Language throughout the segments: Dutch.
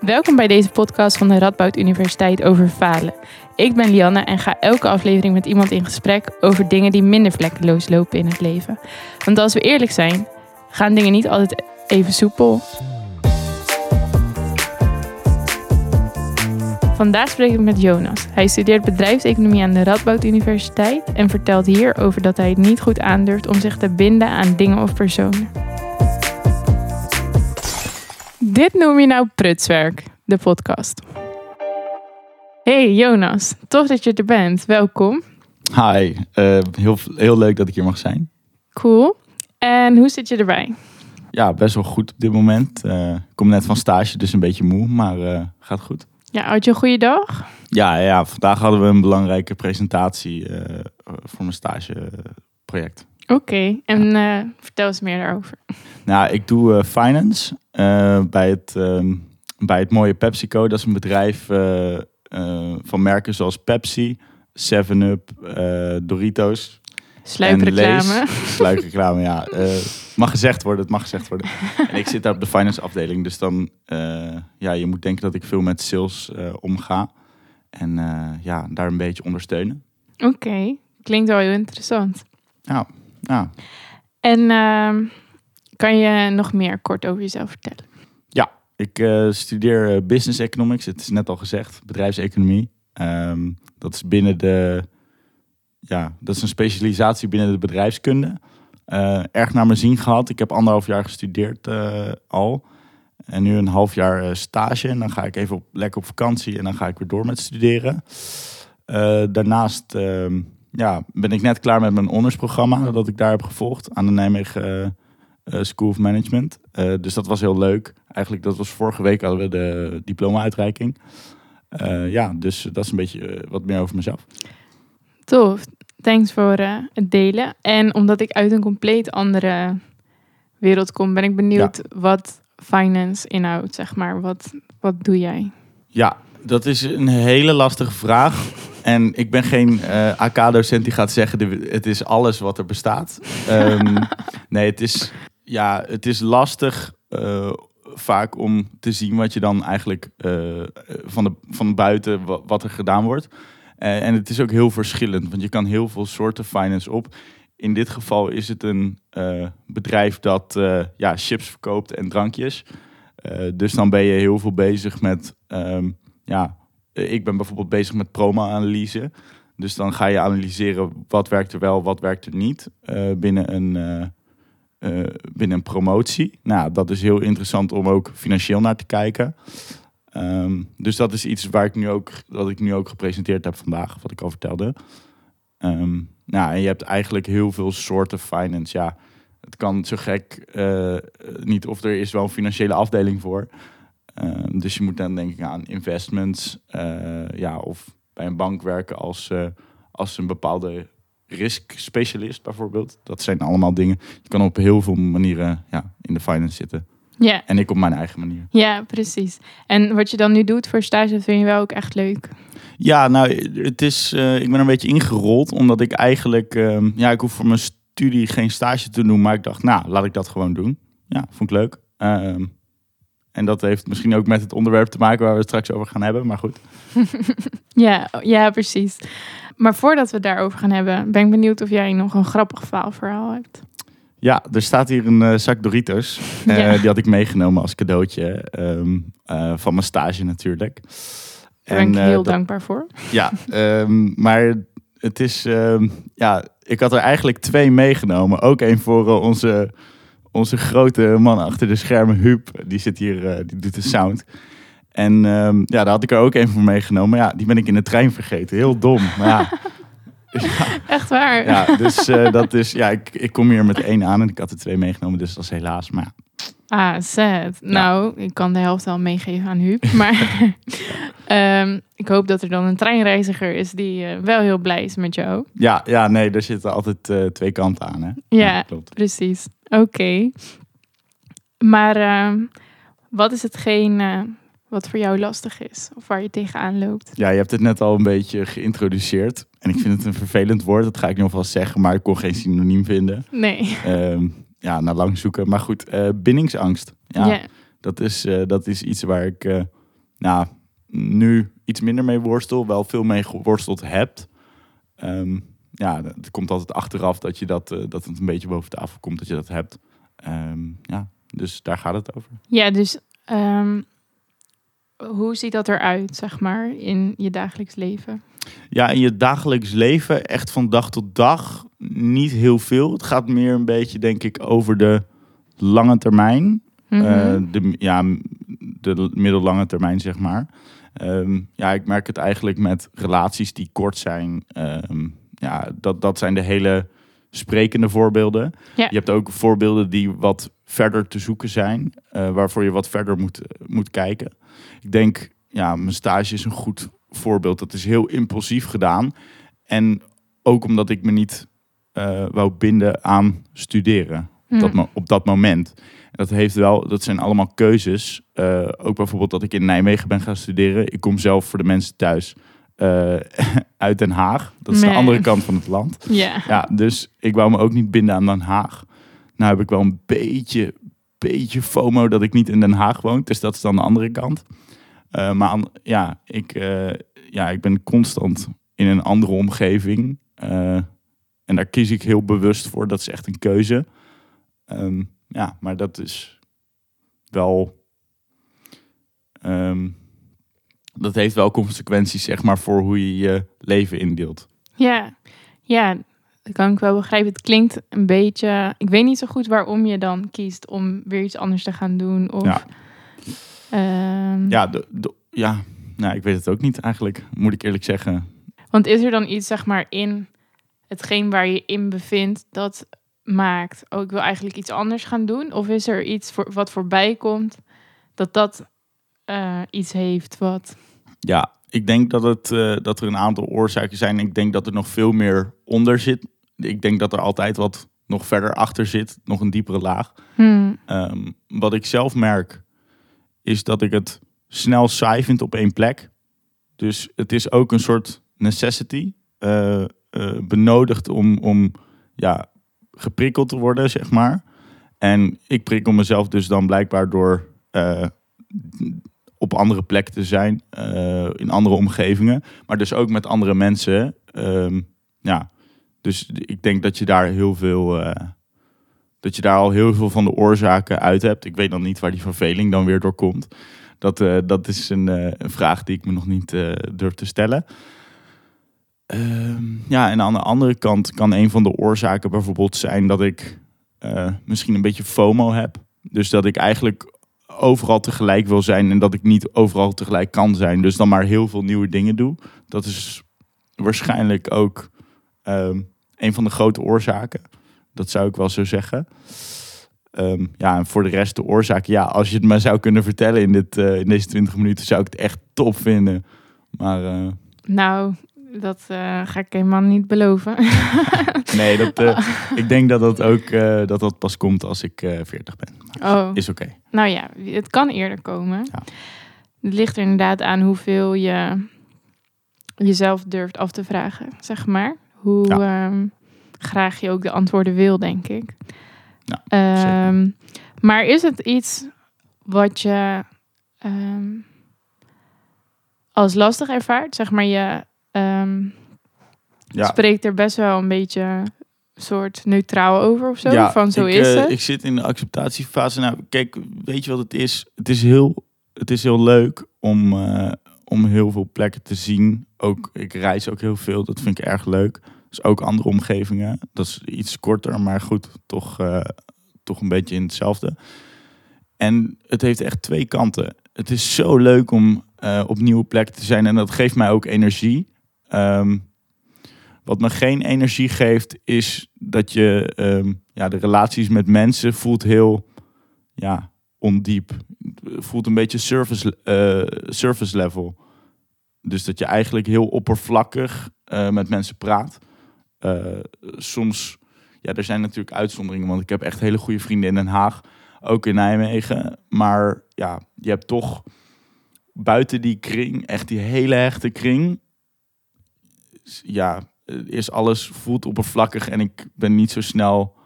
Welkom bij deze podcast van de Radboud Universiteit over falen. Ik ben Lianne en ga elke aflevering met iemand in gesprek over dingen die minder vlekkeloos lopen in het leven. Want als we eerlijk zijn, gaan dingen niet altijd even soepel. Vandaag spreek ik met Jonas. Hij studeert bedrijfseconomie aan de Radboud Universiteit en vertelt hier over dat hij het niet goed aandurft om zich te binden aan dingen of personen. Dit noem je nou prutswerk, de podcast. Hey Jonas, tof dat je er bent. Welkom. Hi, eh, heel, heel leuk dat ik hier mag zijn. Cool. En hoe zit je erbij? Ja, best wel goed op dit moment. Eh, ik kom net van stage, dus een beetje moe, maar eh, gaat goed. Ja, had je een goede dag? Ja, ja, vandaag hadden we een belangrijke presentatie voor mijn stageproject. Oké, en eh, vertel eens meer daarover. Nou, ik doe eh, finance eh, bij, het, ehm, bij het mooie PepsiCo. Dat is een bedrijf van merken zoals Pepsi, 7-Up, eh, Doritos. Lay's. Sluikreclame, ja. Mag gezegd worden, het mag gezegd worden. En ik zit daar op de finance afdeling, dus dan, ja, je moet denken dat ik veel met sales omga. En ja, daar een beetje ondersteunen. Oké, klinkt wel heel interessant. Ja, ja. En ehm, kan je nog meer kort over jezelf vertellen? Ik eh, studeer eh, business economics, het is net al gezegd, bedrijfseconomie. Ehm, dat is binnen de, ja, dat is een specialisatie binnen de bedrijfskunde. Eh, erg naar mijn zin gehad. Ik heb anderhalf jaar gestudeerd al. En nu een half jaar stage. En dan ga ik even op, lekker op vakantie en dan ga ik weer door met studeren. Daarnaast ehm, ja, ben ik net klaar met mijn honorsprogramma dat ik daar heb gevolgd aan de Nijmegen eh, eh, School of Management. Eh, dus dat was heel leuk. Eigenlijk, dat was vorige week hadden we de diploma-uitreiking. Ja, dus dat is een beetje wat meer over mezelf. Tof, thanks voor het delen. En omdat ik uit een compleet andere wereld kom, ben ik benieuwd wat finance inhoudt, zeg maar. Wat, wat doe jij? Ja, dat is een hele lastige vraag. En ik ben geen eh, AK-docent die gaat zeggen, de- het is alles wat er bestaat. Ehm, nee, het is, ja, het is lastig eh, vaak om te zien wat je dan eigenlijk eh, van, de, van buiten, wa- wat er gedaan wordt. En het is ook heel verschillend, want je kan heel veel soorten finance op. In dit geval is het een bedrijf dat ja, chips verkoopt en drankjes. Dus dan ben je heel veel bezig met, ehm, ja, ik ben bijvoorbeeld bezig met promo-analyse. Dus dan ga je analyseren wat werkt er wel, wat werkt er niet eh, binnen, een, eh, eh, binnen een promotie. Nou, dat is heel interessant om ook financieel naar te kijken. Ehm, dus dat is iets waar ik nu ook, dat ik nu ook gepresenteerd heb vandaag, wat ik al vertelde. Ehm, nou, en je hebt eigenlijk heel veel soorten finance. Ja, het kan zo gek eh, niet of er is wel een financiële afdeling voor. Ehm, dus je moet dan denken aan investments, eh, ja, of bij een bank werken als, eh, als een bepaalde risk specialist bijvoorbeeld. Dat zijn allemaal dingen. Je kan op heel veel manieren ja, in de finance zitten. Ja, En ik op mijn eigen manier. ja, precies. En wat je dan nu doet voor stage, vind je wel ook echt leuk. Ja, nou, het is, eh, ik ben een beetje ingerold, omdat ik eigenlijk, ehm, ja, ik hoef voor mijn studie geen stage te doen, maar ik dacht, nou, laat ik dat gewoon doen. Ja, vond ik leuk. Ehm, en dat heeft misschien ook met het onderwerp te maken waar we het straks over gaan hebben, maar goed. Ja, ja, precies. Maar voordat we het daarover gaan hebben, ben ik benieuwd of jij nog een grappig faalverhaal hebt. Ja, er staat hier een eh, zak Doritos. Eh, Ja. Die had ik meegenomen als cadeautje ehm, eh, van mijn stage natuurlijk. Daar ben ik eh, heel dat- dankbaar voor. Ja, ehm, maar het is, ehm, ja, ik had er eigenlijk twee meegenomen. Ook één voor onze, onze grote man achter de schermen, Huub. Die zit hier, eh, die doet de sound. En ehm, ja, daar had ik er ook één voor meegenomen. Maar ja, die ben ik in de trein vergeten. Heel dom. Maar ja, Echt waar? ja dus eh, dat is, ja, ik, ik kom hier met één aan en ik had er twee meegenomen. Dus dat is helaas. Maar ja, Ah, sad. Nou, ik kan de helft wel meegeven aan Huub. Maar ehm, ik hoop dat er dan een treinreiziger is die eh, wel heel blij is met jou. ja, ja, nee, er zitten altijd twee kanten aan. Hè? Ja. klopt. Precies. Oké. Maar ehm, wat is hetgeen eh, wat voor jou lastig is? Of waar je tegenaan loopt? Ja, je hebt het net al een beetje geïntroduceerd. En ik vind het een vervelend woord, dat ga ik nog wel zeggen, maar ik kon geen synoniem vinden. Nee. Ehm, ja, na lang zoeken. Maar goed, eh, bindingsangst. Ja. Dat, is, eh, dat is iets waar ik nou, nu iets minder mee worstel, wel veel mee geworsteld hebt. Ehm, ja, het komt altijd achteraf dat je dat, eh, dat het een beetje boven tafel komt dat je dat hebt. Ehm, ja, dus daar gaat het over. Ja, dus ehm, hoe ziet dat eruit, zeg maar, in je dagelijks leven? Ja, in je dagelijks leven, echt van dag tot dag, niet heel veel. Het gaat meer een beetje, denk ik, over de lange termijn. Mhm. Eh, de, ja, de middellange termijn, zeg maar. Ehm, ja, ik merk het eigenlijk met relaties die kort zijn. Ja, dat, dat zijn de hele sprekende voorbeelden. Ja. Je hebt ook voorbeelden die wat verder te zoeken zijn, eh, waarvoor je wat verder moet, moet kijken. Ik denk, ja, mijn stage is een goed voorbeeld. Dat is heel impulsief gedaan. En ook omdat ik me niet eh, wou binden aan studeren op, dat, op dat moment. En dat heeft wel, dat zijn allemaal keuzes. Eh, ook bijvoorbeeld dat ik in Nijmegen ben gaan studeren. Ik kom zelf voor de mensen thuis eh, uit Den Haag. Dat is Nee. de andere kant van het land. Ja. Ja, dus ik wou me ook niet binden aan Den Haag. Nou heb ik wel een beetje, beetje FOMO dat ik niet in Den Haag woon. Dus dat is dan de andere kant. Eh, maar ja, ik, eh, ja, ik ben constant in een andere omgeving. En daar kies ik heel bewust voor. Dat is echt een keuze. Ehm, ja, maar dat is wel... ehm, dat heeft wel consequenties, zeg maar, voor hoe je je leven indeelt. Ja, ja, dat kan ik wel begrijpen. Het klinkt een beetje. Ik weet niet zo goed waarom je dan kiest om weer iets anders te gaan doen. Of, Ja. ehm, Ja, de, de- ja. Nou, ik weet het ook niet eigenlijk, moet ik eerlijk zeggen. Want is er dan iets, zeg maar, in hetgeen waar je in bevindt dat maakt. Oh, ik wil eigenlijk iets anders gaan doen? Of is er iets voor, wat voorbij komt dat dat eh, iets heeft wat. Ja, ik denk dat, het, eh, dat er een aantal oorzaken zijn. Ik denk dat er nog veel meer onder zit. Ik denk dat er altijd wat nog verder achter zit, nog een diepere laag. Hmm, Ehm, wat ik zelf merk, is dat ik het snel saai vind op één plek. Dus het is ook een soort necessity, eh, eh, benodigd om, om ja, geprikkeld te worden, zeg maar. En ik prikkel mezelf dus dan blijkbaar door op andere plekken te zijn, eh, in andere omgevingen, maar dus ook met andere mensen. Ehm, ja, dus ik denk dat je daar heel veel, eh, dat je daar al heel veel van de oorzaken uit hebt. Ik weet dan niet waar die verveling dan weer door komt. Dat, eh, dat is een, een vraag die ik me nog niet durf te stellen. Ehm, ja, en aan de andere kant kan een van de oorzaken bijvoorbeeld zijn dat ik misschien een beetje FOMO heb. Dus dat ik eigenlijk overal tegelijk wil zijn en dat ik niet overal tegelijk kan zijn. Dus dan maar heel veel nieuwe dingen doe. Dat is waarschijnlijk ook ehm, een van de grote oorzaken. Dat zou ik wel zo zeggen. Ehm, ja, en voor de rest de oorzaak. Ja, als je het me zou kunnen vertellen in, dit, eh, in deze 20 minuten, zou ik het echt top vinden. Maar eh, nou, dat eh, ga ik helemaal niet beloven. nee, dat, eh, ik denk dat dat ook eh, dat dat pas komt als ik eh 40 ben. oh. Is oké. Nou ja, het kan eerder komen. Ja. Het ligt er inderdaad aan hoeveel je jezelf durft af te vragen, zeg maar. Hoe ehm, graag je ook de antwoorden wil, denk ik. Ja, Ehm, maar is het iets wat je ehm, als lastig ervaart? Zeg maar, je ehm, Ja. spreekt er best wel een beetje soort neutraal over of zo. Ja, van zo ik, is eh, het. Ik zit in de acceptatiefase. Nou, kijk, weet je wat het is? Het is heel, het is heel leuk om, eh, om heel veel plekken te zien. Ook, ik reis ook heel veel. Dat vind ik erg leuk. Dus ook andere omgevingen. Dat is iets korter, maar goed, toch, eh, toch een beetje in hetzelfde. En het heeft echt twee kanten. Het is zo leuk om op nieuwe plekken te zijn. En dat geeft mij ook energie. Ehm, wat me geen energie geeft, is dat je ehm, ja, de relaties met mensen voelt heel ja, ondiep. Voelt een beetje surface, eh, surface level. Dus dat je eigenlijk heel oppervlakkig eh, met mensen praat. Eh, soms, ja, er zijn natuurlijk uitzonderingen, want ik heb echt hele goede vrienden in Den Haag, ook in Nijmegen. Maar ja, je hebt toch buiten die kring, echt die hele hechte kring, ja, eh, is alles voelt oppervlakkig en ik ben niet zo snel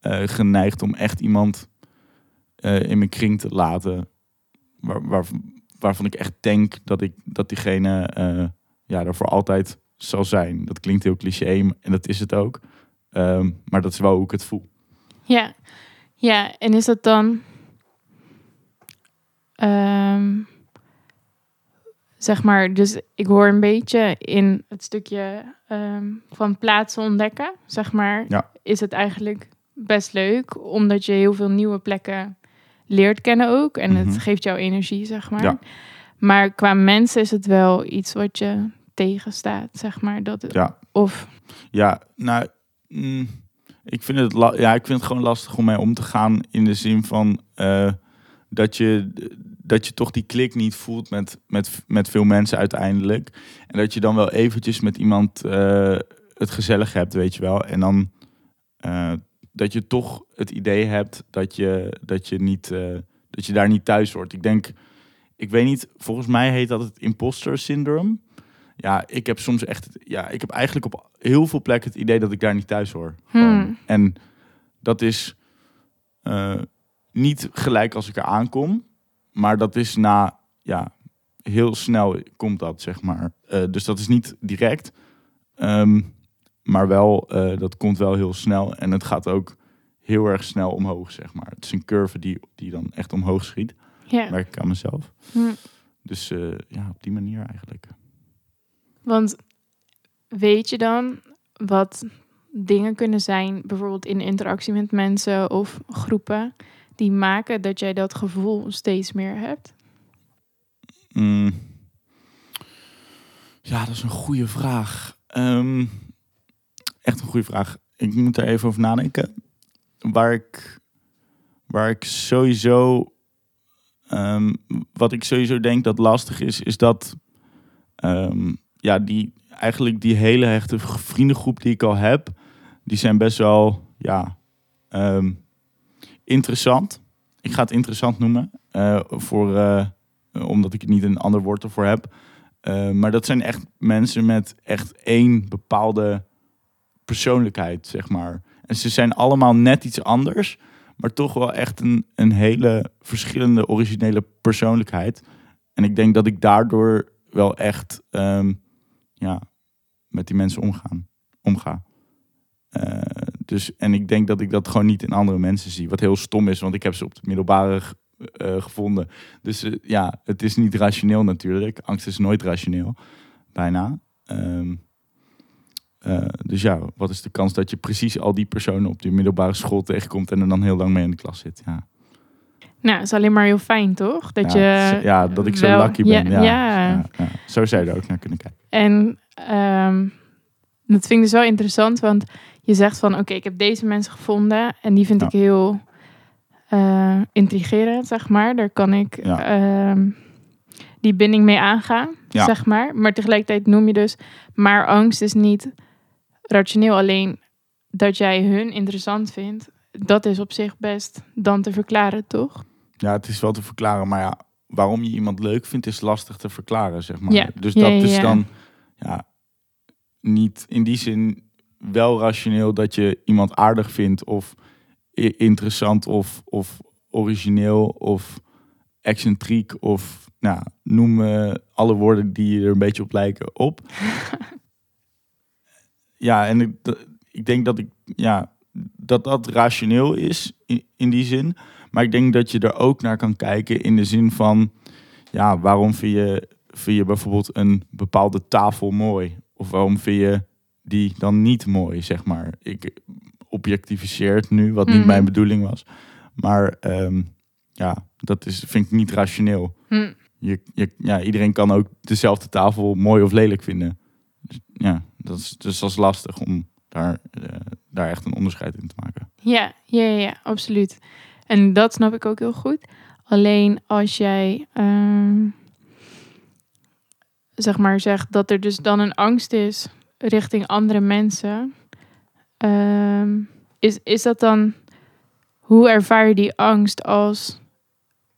eh, geneigd om echt iemand eh, in mijn kring te laten waar, waar, waarvan ik echt denk dat, ik, dat diegene eh, ja, er voor altijd zal zijn. Dat klinkt heel cliché en dat is het ook. Ehm, maar dat is wel hoe ik het voel. Ja, ja. En is dat dan, ehm, zeg maar, dus ik hoor een beetje in het stukje ehm, van plaatsen ontdekken, zeg maar, Ja. is het eigenlijk best leuk, omdat je heel veel nieuwe plekken leert kennen ook. En Mhm. het geeft jou energie, zeg maar. Ja. Maar qua mensen is het wel iets wat je tegenstaat, zeg maar. Dat, Ja. Of, Ja, nou, mm, ik, vind het ja, ik vind het gewoon lastig om mee om te gaan in de zin van eh, dat, je, dat je toch die klik niet voelt met, met, met veel mensen uiteindelijk. En dat je dan wel eventjes met iemand eh, het gezellig hebt, weet je wel. En dan eh, dat je toch het idee hebt dat je, dat je, niet, eh, dat je daar niet thuis hoort. Ik denk, ik weet niet, volgens mij heet dat het imposter syndrome. Ja, ik heb soms echt, ja, ik heb eigenlijk op heel veel plekken het idee dat ik daar niet thuis hoor. Hmm. En dat is niet gelijk als ik er aankom, maar dat is na, ja, heel snel komt dat, zeg maar. Eh, dus dat is niet direct, ehm, maar wel, eh, dat komt wel heel snel en het gaat ook heel erg snel omhoog, zeg maar. Het is een curve die, die dan echt omhoog schiet, ja. merk ik aan mezelf. Hm. Dus eh, ja, op die manier eigenlijk. Want weet je dan wat dingen kunnen zijn, bijvoorbeeld in interactie met mensen of groepen, die maken dat jij dat gevoel steeds meer hebt? Mm. Ja, dat is een goede vraag. Ehm, echt een goede vraag. Ik moet er even over nadenken. Waar ik, waar ik sowieso. ehm, wat ik sowieso denk dat lastig is, is dat. ehm, ja, die, eigenlijk die hele hechte vriendengroep die ik al heb, die zijn best wel. Ja, interessant. Ik ga het interessant noemen. eh, voor. eh, omdat ik niet een ander woord ervoor heb. Eh, maar dat zijn echt mensen met echt één bepaalde persoonlijkheid, zeg maar. En ze zijn allemaal net iets anders, maar toch wel echt een, een hele verschillende, originele persoonlijkheid. En ik denk dat ik daardoor wel echt ehm, ja, met die mensen omgaan, omga. Eh, dus, en ik denk dat ik dat gewoon niet in andere mensen zie. Wat heel stom is, want ik heb ze op de middelbare eh, gevonden. Dus eh, ja, het is niet rationeel natuurlijk. Angst is nooit rationeel, bijna. Ehm, eh, dus ja, wat is de kans dat je precies al die personen op de middelbare school tegenkomt en er dan heel lang mee in de klas zit? Ja, Nou, is alleen maar heel fijn, toch? Dat ja, je ja dat ik zo wel- lucky ben. Ja, ja. ja, ja. Zo zou je er ook naar kunnen kijken. En ehm, dat vind ik dus wel interessant, want je zegt van, oké, ik heb deze mensen gevonden en die vind Ja. ik heel eh, intrigerend, zeg maar. Daar kan ik Ja. ehm, die binding mee aangaan, Ja. zeg maar. Maar tegelijkertijd noem je dus, maar angst is niet rationeel. Alleen dat jij hun interessant vindt, dat is op zich best dan te verklaren, toch? Ja, het is wel te verklaren, maar ja, waarom je iemand leuk vindt is lastig te verklaren, zeg maar. Ja. Dus dat is dan ja, niet in die zin wel rationeel dat je iemand aardig vindt of interessant of, of origineel of excentriek of nou, noem eh, alle woorden die er een beetje op lijken op. ja, en ik, ik denk dat ik ja, dat dat rationeel is in, in die zin. Maar ik denk dat je er ook naar kan kijken in de zin van, ja, waarom vind je, vind je bijvoorbeeld een bepaalde tafel mooi? Of waarom vind je die dan niet mooi, zeg maar? Ik objectificeer het nu, wat niet Mhm. mijn bedoeling was. Maar ehm, ja, dat is, vind ik niet rationeel. Hm. Je, je, ja, iedereen kan ook dezelfde tafel mooi of lelijk vinden. Dus, ja, dat is, dus dat is lastig om daar, eh, daar echt een onderscheid in te maken. Ja, ja, ja, ja, absoluut. En dat snap ik ook heel goed. Alleen als jij, ehm, zeg maar, zegt dat er dus dan een angst is richting andere mensen, ehm, is, is dat dan, hoe ervaar je die angst als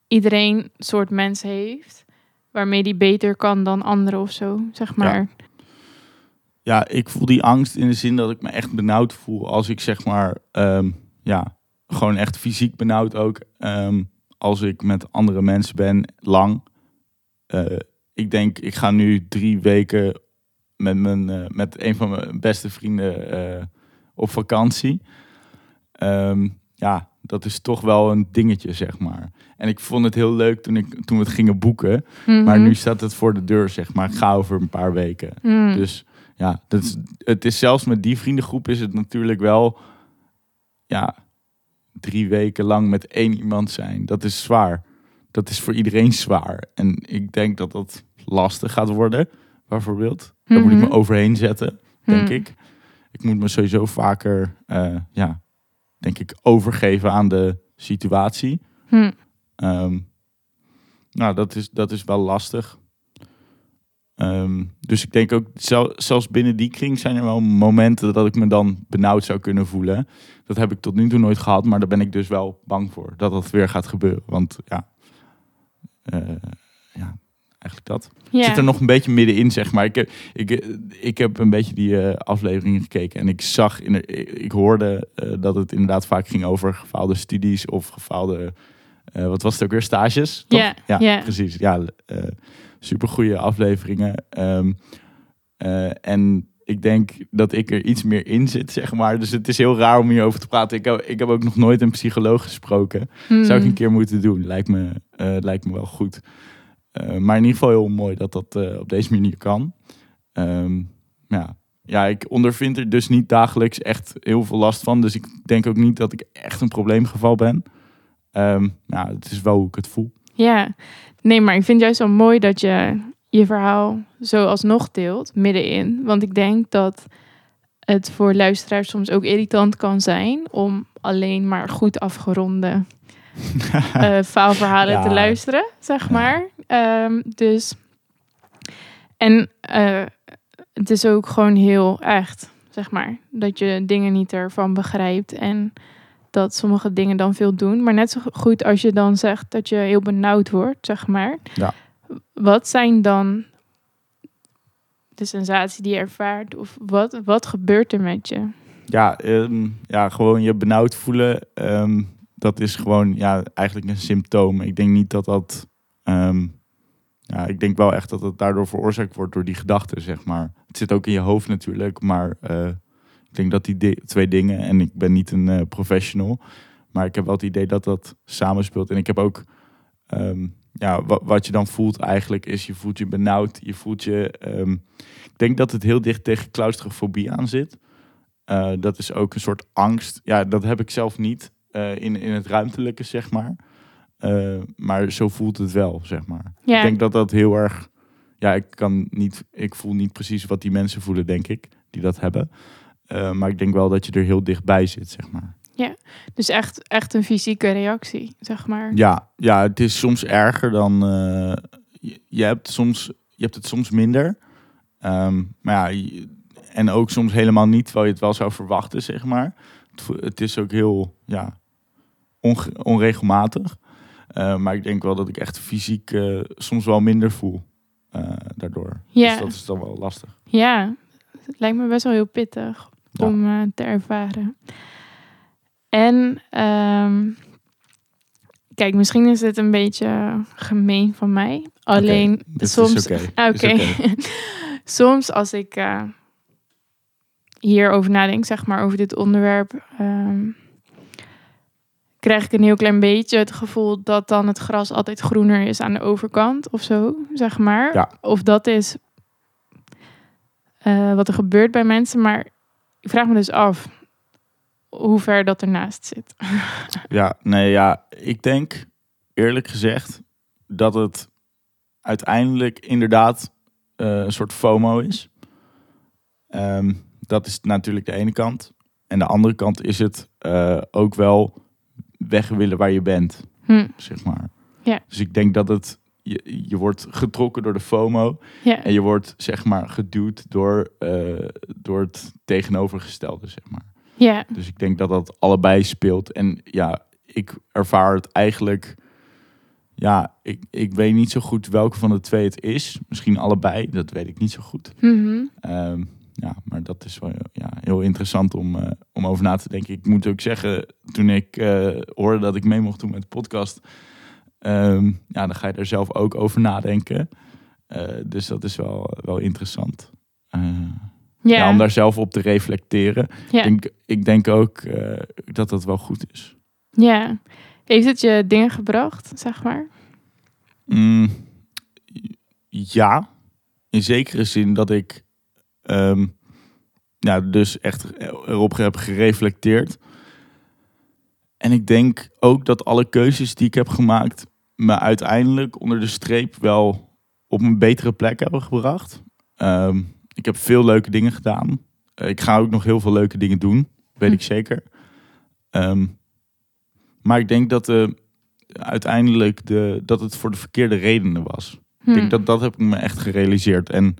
iedereen een soort mens heeft, waarmee die beter kan dan anderen of zo, zeg maar. Ja, ik voel die angst in de zin dat ik me echt benauwd voel als ik zeg maar, ehm, ja, gewoon echt fysiek benauwd ook. ehm, als ik met andere mensen ben, lang. eh, ik denk, ik ga nu drie weken met, mijn, eh, met een van mijn beste vrienden eh, op vakantie. Ehm, ja, dat is toch wel een dingetje, zeg maar. En ik vond het heel leuk toen, ik, toen we het gingen boeken. Maar Mhm. nu staat het voor de deur, zeg maar. Ik ga over een paar weken. Hmm. Dus ja, dat is, het is zelfs met die vriendengroep is het natuurlijk wel... Ja, drie weken lang met één iemand zijn. Dat is zwaar. Dat is voor iedereen zwaar. En ik denk dat dat lastig gaat worden, bijvoorbeeld. Daar moet ik me Mhm. overheen zetten, denk Hmm. ik. Ik moet me sowieso vaker, eh, ja, denk ik, overgeven aan de situatie. Hmm. Ehm, nou, dat is, dat is wel lastig. Ehm, dus ik denk ook, zel- zelfs binnen die kring zijn er wel momenten dat ik me dan benauwd zou kunnen voelen. Dat heb ik tot nu toe nooit gehad, maar daar ben ik dus wel bang voor. Dat dat weer gaat gebeuren. Want ja, eh, ja eigenlijk dat. Ja. Ik zit er nog een beetje middenin, zeg maar. Ik heb, ik, ik heb een beetje die eh, afleveringen gekeken en ik zag, in de, ik hoorde eh, dat het inderdaad vaak ging over gefaalde studies of gefaalde, eh, wat was het ook weer, stages? toch? Ja, ja, ja. precies. Ja, uh, supergoeie afleveringen. Ehm, eh, en ik denk dat ik er iets meer in zit, zeg maar. Dus het is heel raar om hierover te praten. Ik heb, ik heb ook nog nooit een psycholoog gesproken. Hmm. Zou ik een keer moeten doen. Lijkt me, lijkt me wel goed. Uh, maar in ieder geval heel mooi dat dat uh, op deze manier kan. Um, ja. ja, ik ondervind er dus niet dagelijks echt heel veel last van. Dus ik denk ook niet dat ik echt een probleemgeval ben. Um, nou, het is wel hoe ik het voel. Ja, nee, maar ik vind juist zo mooi dat je je verhaal zo alsnog deelt, middenin. Want ik denk dat het voor luisteraars soms ook irritant kan zijn om alleen maar goed afgeronde uh, faalverhalen ja. te luisteren, zeg maar. Um, dus, en uh, het is ook gewoon heel echt, zeg maar, dat je dingen niet ervan begrijpt en dat sommige dingen dan veel doen. Maar net zo goed als je dan zegt dat je heel benauwd wordt, zeg maar. Ja. Wat zijn dan de sensatie die je ervaart? Of wat, wat gebeurt er met je? Ja, um, ja gewoon je benauwd voelen. Um, dat is gewoon ja, eigenlijk een symptoom. Ik denk niet dat dat. Um, ja, ik denk wel echt dat het daardoor veroorzaakt wordt door die gedachten, zeg maar. Het zit ook in je hoofd natuurlijk, maar uh, ik denk dat die di twee dingen, en ik ben niet een uh, professional, maar ik heb wel het idee dat dat samenspeelt. En ik heb ook, um, ja, wat, je dan voelt eigenlijk is, je voelt je benauwd, je voelt je, um, ik denk dat het heel dicht tegen claustrofobie aan zit. Uh, dat is ook een soort angst. Ja, dat heb ik zelf niet uh, in, in het ruimtelijke, zeg maar. Uh, maar zo voelt het wel, zeg maar. Ja. Ik denk dat dat heel erg. Ja, ik kan niet. Ik voel niet precies wat die mensen voelen, denk ik, die dat hebben. Uh, maar ik denk wel dat je er heel dichtbij zit, zeg maar. Ja, dus echt, echt een fysieke reactie, zeg maar. Ja, ja het is soms erger dan. je, je, hebt soms, je hebt het soms minder. Um, maar ja, en ook soms helemaal niet, terwijl je het wel zou verwachten, zeg maar. Het, het is ook heel ja, onregelmatig. Uh, maar ik denk wel dat ik echt fysiek uh, soms wel minder voel uh, daardoor. Ja. Dus dat is dan wel lastig. Ja, het lijkt me best wel heel pittig ja. om te ervaren. En um, kijk, misschien is het een beetje gemeen van mij. Alleen okay, soms. Oké. Okay. okay. soms als ik hierover nadenk, zeg maar, over dit onderwerp. Um, krijg ik een heel klein beetje het gevoel dat dan het gras altijd groener is aan de overkant of zo, zeg maar. Ja. Of dat is uh, wat er gebeurt bij mensen. Maar ik vraag me dus af hoe ver dat ernaast zit. ja, nee, ja, ik denk eerlijk gezegd dat het uiteindelijk inderdaad uh, een soort FOMO is. Um, dat is natuurlijk de ene kant. En de andere kant is het uh, ook wel weg willen waar je bent, hm. zeg maar. Ja. Dus ik denk dat het, je, je wordt getrokken door de FOMO ja. en je wordt, zeg maar, geduwd door, uh, door het tegenovergestelde, zeg maar. Ja. Dus ik denk dat dat allebei speelt. En ja, ik ervaar het eigenlijk, ja, ik, ik weet niet zo goed welke van de twee het is. Misschien allebei, dat weet ik niet zo goed. Mm -hmm. um, ja, maar dat is wel ja, heel interessant om, uh, om over na te denken. Ik moet ook zeggen, toen ik uh, hoorde dat ik mee mocht doen met de podcast, Ehm, ja, dan ga je er zelf ook over nadenken. Eh, dus dat is wel, wel interessant. Eh, ja. Ja, om daar zelf op te reflecteren. Ja. Ik, denk, ik denk ook eh, dat dat wel goed is. ja. Heeft het je dingen gebracht, zeg maar? Mm, ja, in zekere zin dat ik ehm, ja, dus echt erop heb gereflecteerd. En ik denk ook dat alle keuzes die ik heb gemaakt me uiteindelijk onder de streep wel op een betere plek hebben gebracht. Ehm, ik heb veel leuke dingen gedaan. Eh, ik ga ook nog heel veel leuke dingen doen, weet Hm. ik zeker. Ehm, maar ik denk dat de, uiteindelijk de, dat het voor de verkeerde redenen was. Hm. Ik denk dat dat heb ik me echt gerealiseerd. En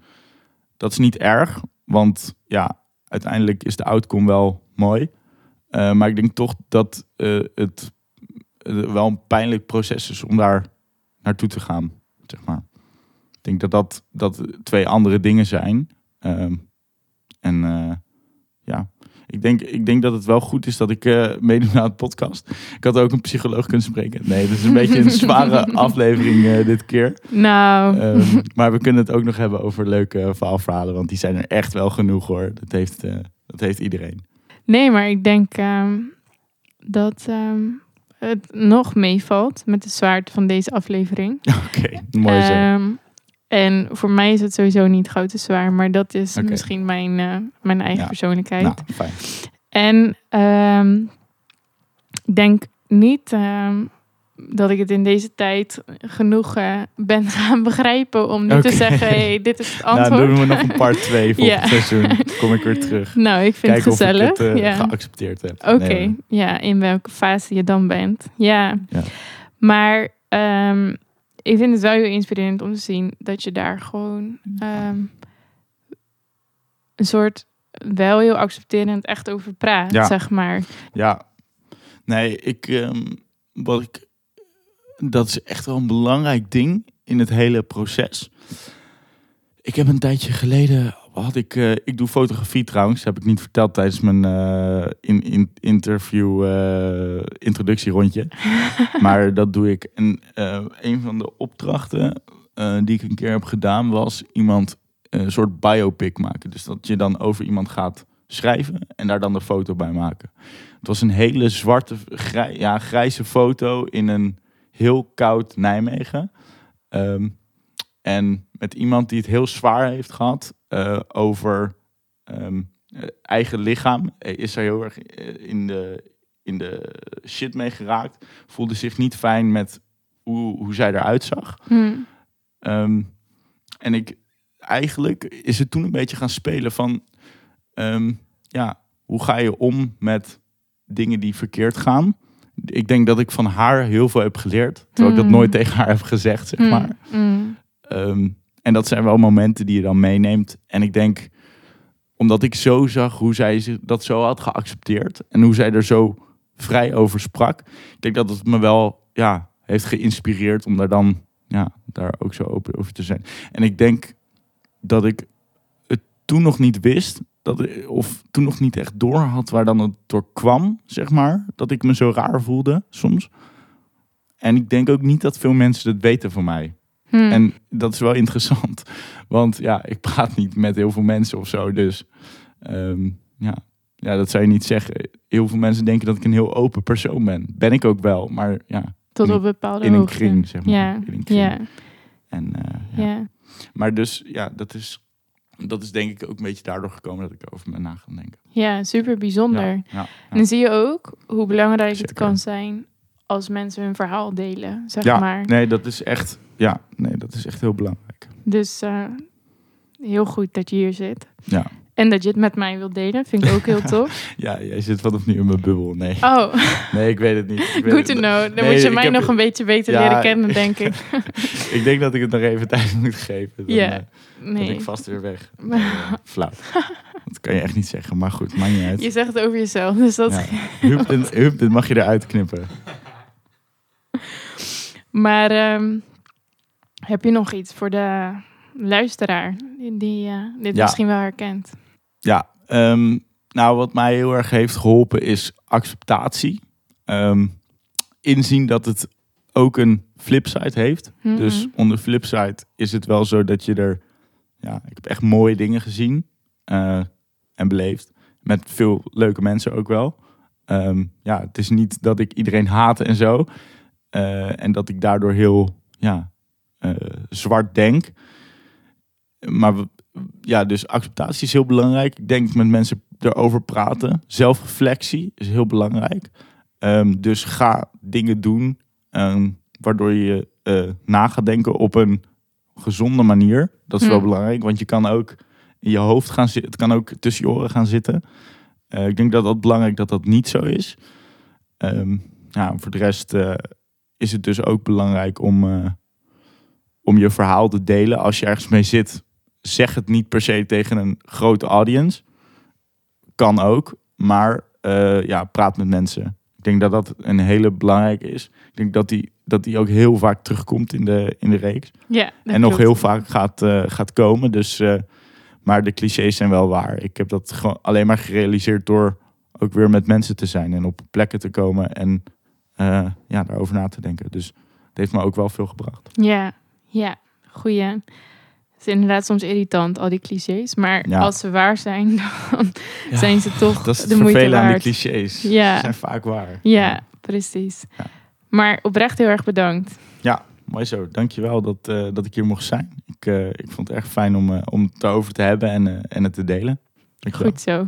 dat is niet erg, want ja, uiteindelijk is de outcome wel mooi. Eh, maar ik denk toch dat eh, het eh, wel een pijnlijk proces is om daar naartoe te gaan, zeg maar. Ik denk dat dat, dat twee andere dingen zijn. Ehm, en ja, ik denk, ik denk dat het wel goed is dat ik eh meedoe aan het podcast. Ik had ook een psycholoog kunnen spreken. Nee, dat is een beetje een zware aflevering eh, dit keer. Nou, Ehm, maar we kunnen het ook nog hebben over leuke verhaalverhalen. Want die zijn er echt wel genoeg hoor. Dat heeft, eh, dat heeft iedereen. nee, maar ik denk ehm, dat ehm, het nog meevalt met de zwaarte van deze aflevering. Oké, mooi zo. En voor mij is het sowieso niet groot te zwaar, maar dat is misschien mijn, eh, mijn eigen Ja. persoonlijkheid. nou, fijn. En ehm, ik denk niet ehm, dat ik het in deze tijd genoeg eh, ben gaan begrijpen om nu te zeggen, hey, dit is het Nou, antwoord. dan doen we nog een part 2 volgend Ja. seizoen. Kom ik weer terug. Nou, ik vind Kijken het of gezellig. ik het ja. geaccepteerd heb. Oké, Nee, ja, in welke fase je dan bent. Ja. Ja. Maar ehm, ik vind het wel heel inspirerend om te zien dat je daar gewoon ehm, een soort wel heel accepterend echt over praat, Ja. zeg maar. Ja, nee, ik, ehm, wat ik, dat is echt wel een belangrijk ding in het hele proces. Ik heb een tijdje geleden, had ik, eh, ik doe fotografie trouwens, heb ik niet verteld tijdens mijn eh, in, in, interview eh, introductierondje. maar dat doe ik. En een van de opdrachten die ik een keer heb gedaan was iemand een soort biopic maken. Dus dat je dan over iemand gaat schrijven en daar dan de foto bij maken. Het was een hele zwarte, grij, ja, grijze foto in een heel koud Nijmegen. Ehm, en met iemand die het heel zwaar heeft gehad eh, over ehm, eh, eigen lichaam. Eh, Is er heel erg in de, in de shit mee geraakt. Voelde zich niet fijn met hoe, hoe zij eruit zag. Hm. Ehm, en ik, eigenlijk is het toen een beetje gaan spelen van, ehm, ja, hoe ga je om met dingen die verkeerd gaan? Ik denk dat ik van haar heel veel heb geleerd, terwijl ik dat Hmm. nooit tegen haar heb gezegd, zeg Hm. maar. En dat zijn wel momenten die je dan meeneemt. En ik denk, omdat ik zo zag hoe zij dat zo had geaccepteerd en hoe zij er zo vrij over sprak, ik denk dat het me wel ja, heeft geïnspireerd om daar dan ja, daar ook zo open over te zijn. En ik denk dat ik het toen nog niet wist, dat, of toen nog niet echt door had waar dan het door kwam, zeg maar. Dat ik me zo raar voelde soms. En ik denk ook niet dat veel mensen het weten van mij. Hm. En dat is wel interessant. Want ja, ik praat niet met heel veel mensen of zo. Dus ehm, ja. ja, dat zou je niet zeggen. Heel veel mensen denken dat ik een heel open persoon ben. Ben ik ook wel. Maar ja, Tot op een bepaalde in een hoogte. kring, zeg maar. Ja, In een kring. ja, En, eh, ja. ja. Maar dus ja, dat is, dat is denk ik ook een beetje daardoor gekomen dat ik erover ben na gaan denken. Ja, super bijzonder. Ja, ja, En dan zie je ook hoe belangrijk het kan zijn als mensen hun verhaal delen, zeg ja. maar. nee, dat is echt, ja, nee, dat is echt heel belangrijk. Dus eh, heel goed dat je hier zit. Ja. En dat je het met mij wilt delen, vind ik ook heel tof. Ja, jij zit vanaf nu in mijn bubbel. Nee, Oh, nee ik weet het niet. Ik weet good to know. Dan Nee, moet je mij heb- nog een beetje beter Ja, leren kennen, denk ik. Ik denk dat ik het nog even tijd moet geven. Dan Ja, eh, ben Nee. ik vast weer weg. Eh, flauw. Dat kan je echt niet zeggen, maar goed, maakt niet uit. Je zegt het over jezelf, dus dat... Ja. Dit, Huub, dit mag je eruit knippen. Maar ehm, heb je nog iets voor de luisteraar die, eh, dit Ja. misschien wel herkent? Ja, ehm, nou wat mij heel erg heeft geholpen is acceptatie. Ehm, inzien dat het ook een flipside heeft. Mhm. Dus onder flipside is het wel zo dat je er... Ja, ik heb echt mooie dingen gezien eh, en beleefd. Met veel leuke mensen ook wel. Ja, het is niet dat ik iedereen haat en zo. Eh, en dat ik daardoor heel ja, eh, zwart denk. Maar we- ja, dus acceptatie is heel belangrijk. Ik denk met mensen erover praten. Zelfreflectie is heel belangrijk. Ehm, dus ga dingen doen ehm, waardoor je eh, na gaat denken op een gezonde manier. Dat is wel Hmm. belangrijk, want je kan ook in je hoofd gaan zitten. Het kan ook tussen je oren gaan zitten. Ik denk dat dat belangrijk dat dat niet zo is. Ehm, ja, voor de rest is het dus ook belangrijk om, eh, om je verhaal te delen. Als je ergens mee zit, zeg het niet per se tegen een grote audience. Kan ook, maar eh, ja, praat met mensen. Ik denk dat dat een hele belangrijke is. Ik denk dat die, dat die ook heel vaak terugkomt in de, in de reeks. ja, en nog heel vaak gaat, eh, gaat komen. Dus, maar de clichés zijn wel waar. Ik heb dat gewoon alleen maar gerealiseerd door ook weer met mensen te zijn. En op plekken te komen en eh, ja, daarover na te denken. Dus het heeft me ook wel veel gebracht. Ja, ja, goeie. Het is inderdaad soms irritant, al die clichés. Maar Ja. als ze waar zijn, dan zijn ze toch Dat is het de moeite aan die clichés. Ja. Ze zijn vaak waar. Ja, precies. Ja. Maar oprecht heel erg bedankt. Mooi zo. Dankjewel dat, eh, dat ik hier mocht zijn. Ik, eh, ik vond het erg fijn om, eh, om het erover te hebben en, eh, en het te delen. Dankjewel. Goed zo.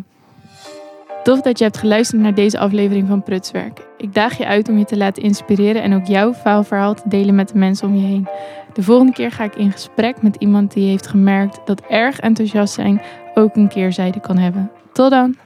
Tof dat je hebt geluisterd naar deze aflevering van Prutswerk. Ik daag je uit om je te laten inspireren en ook jouw faalverhaal te delen met de mensen om je heen. De volgende keer ga ik in gesprek met iemand die heeft gemerkt dat erg enthousiast zijn ook een keerzijde kan hebben. Tot dan!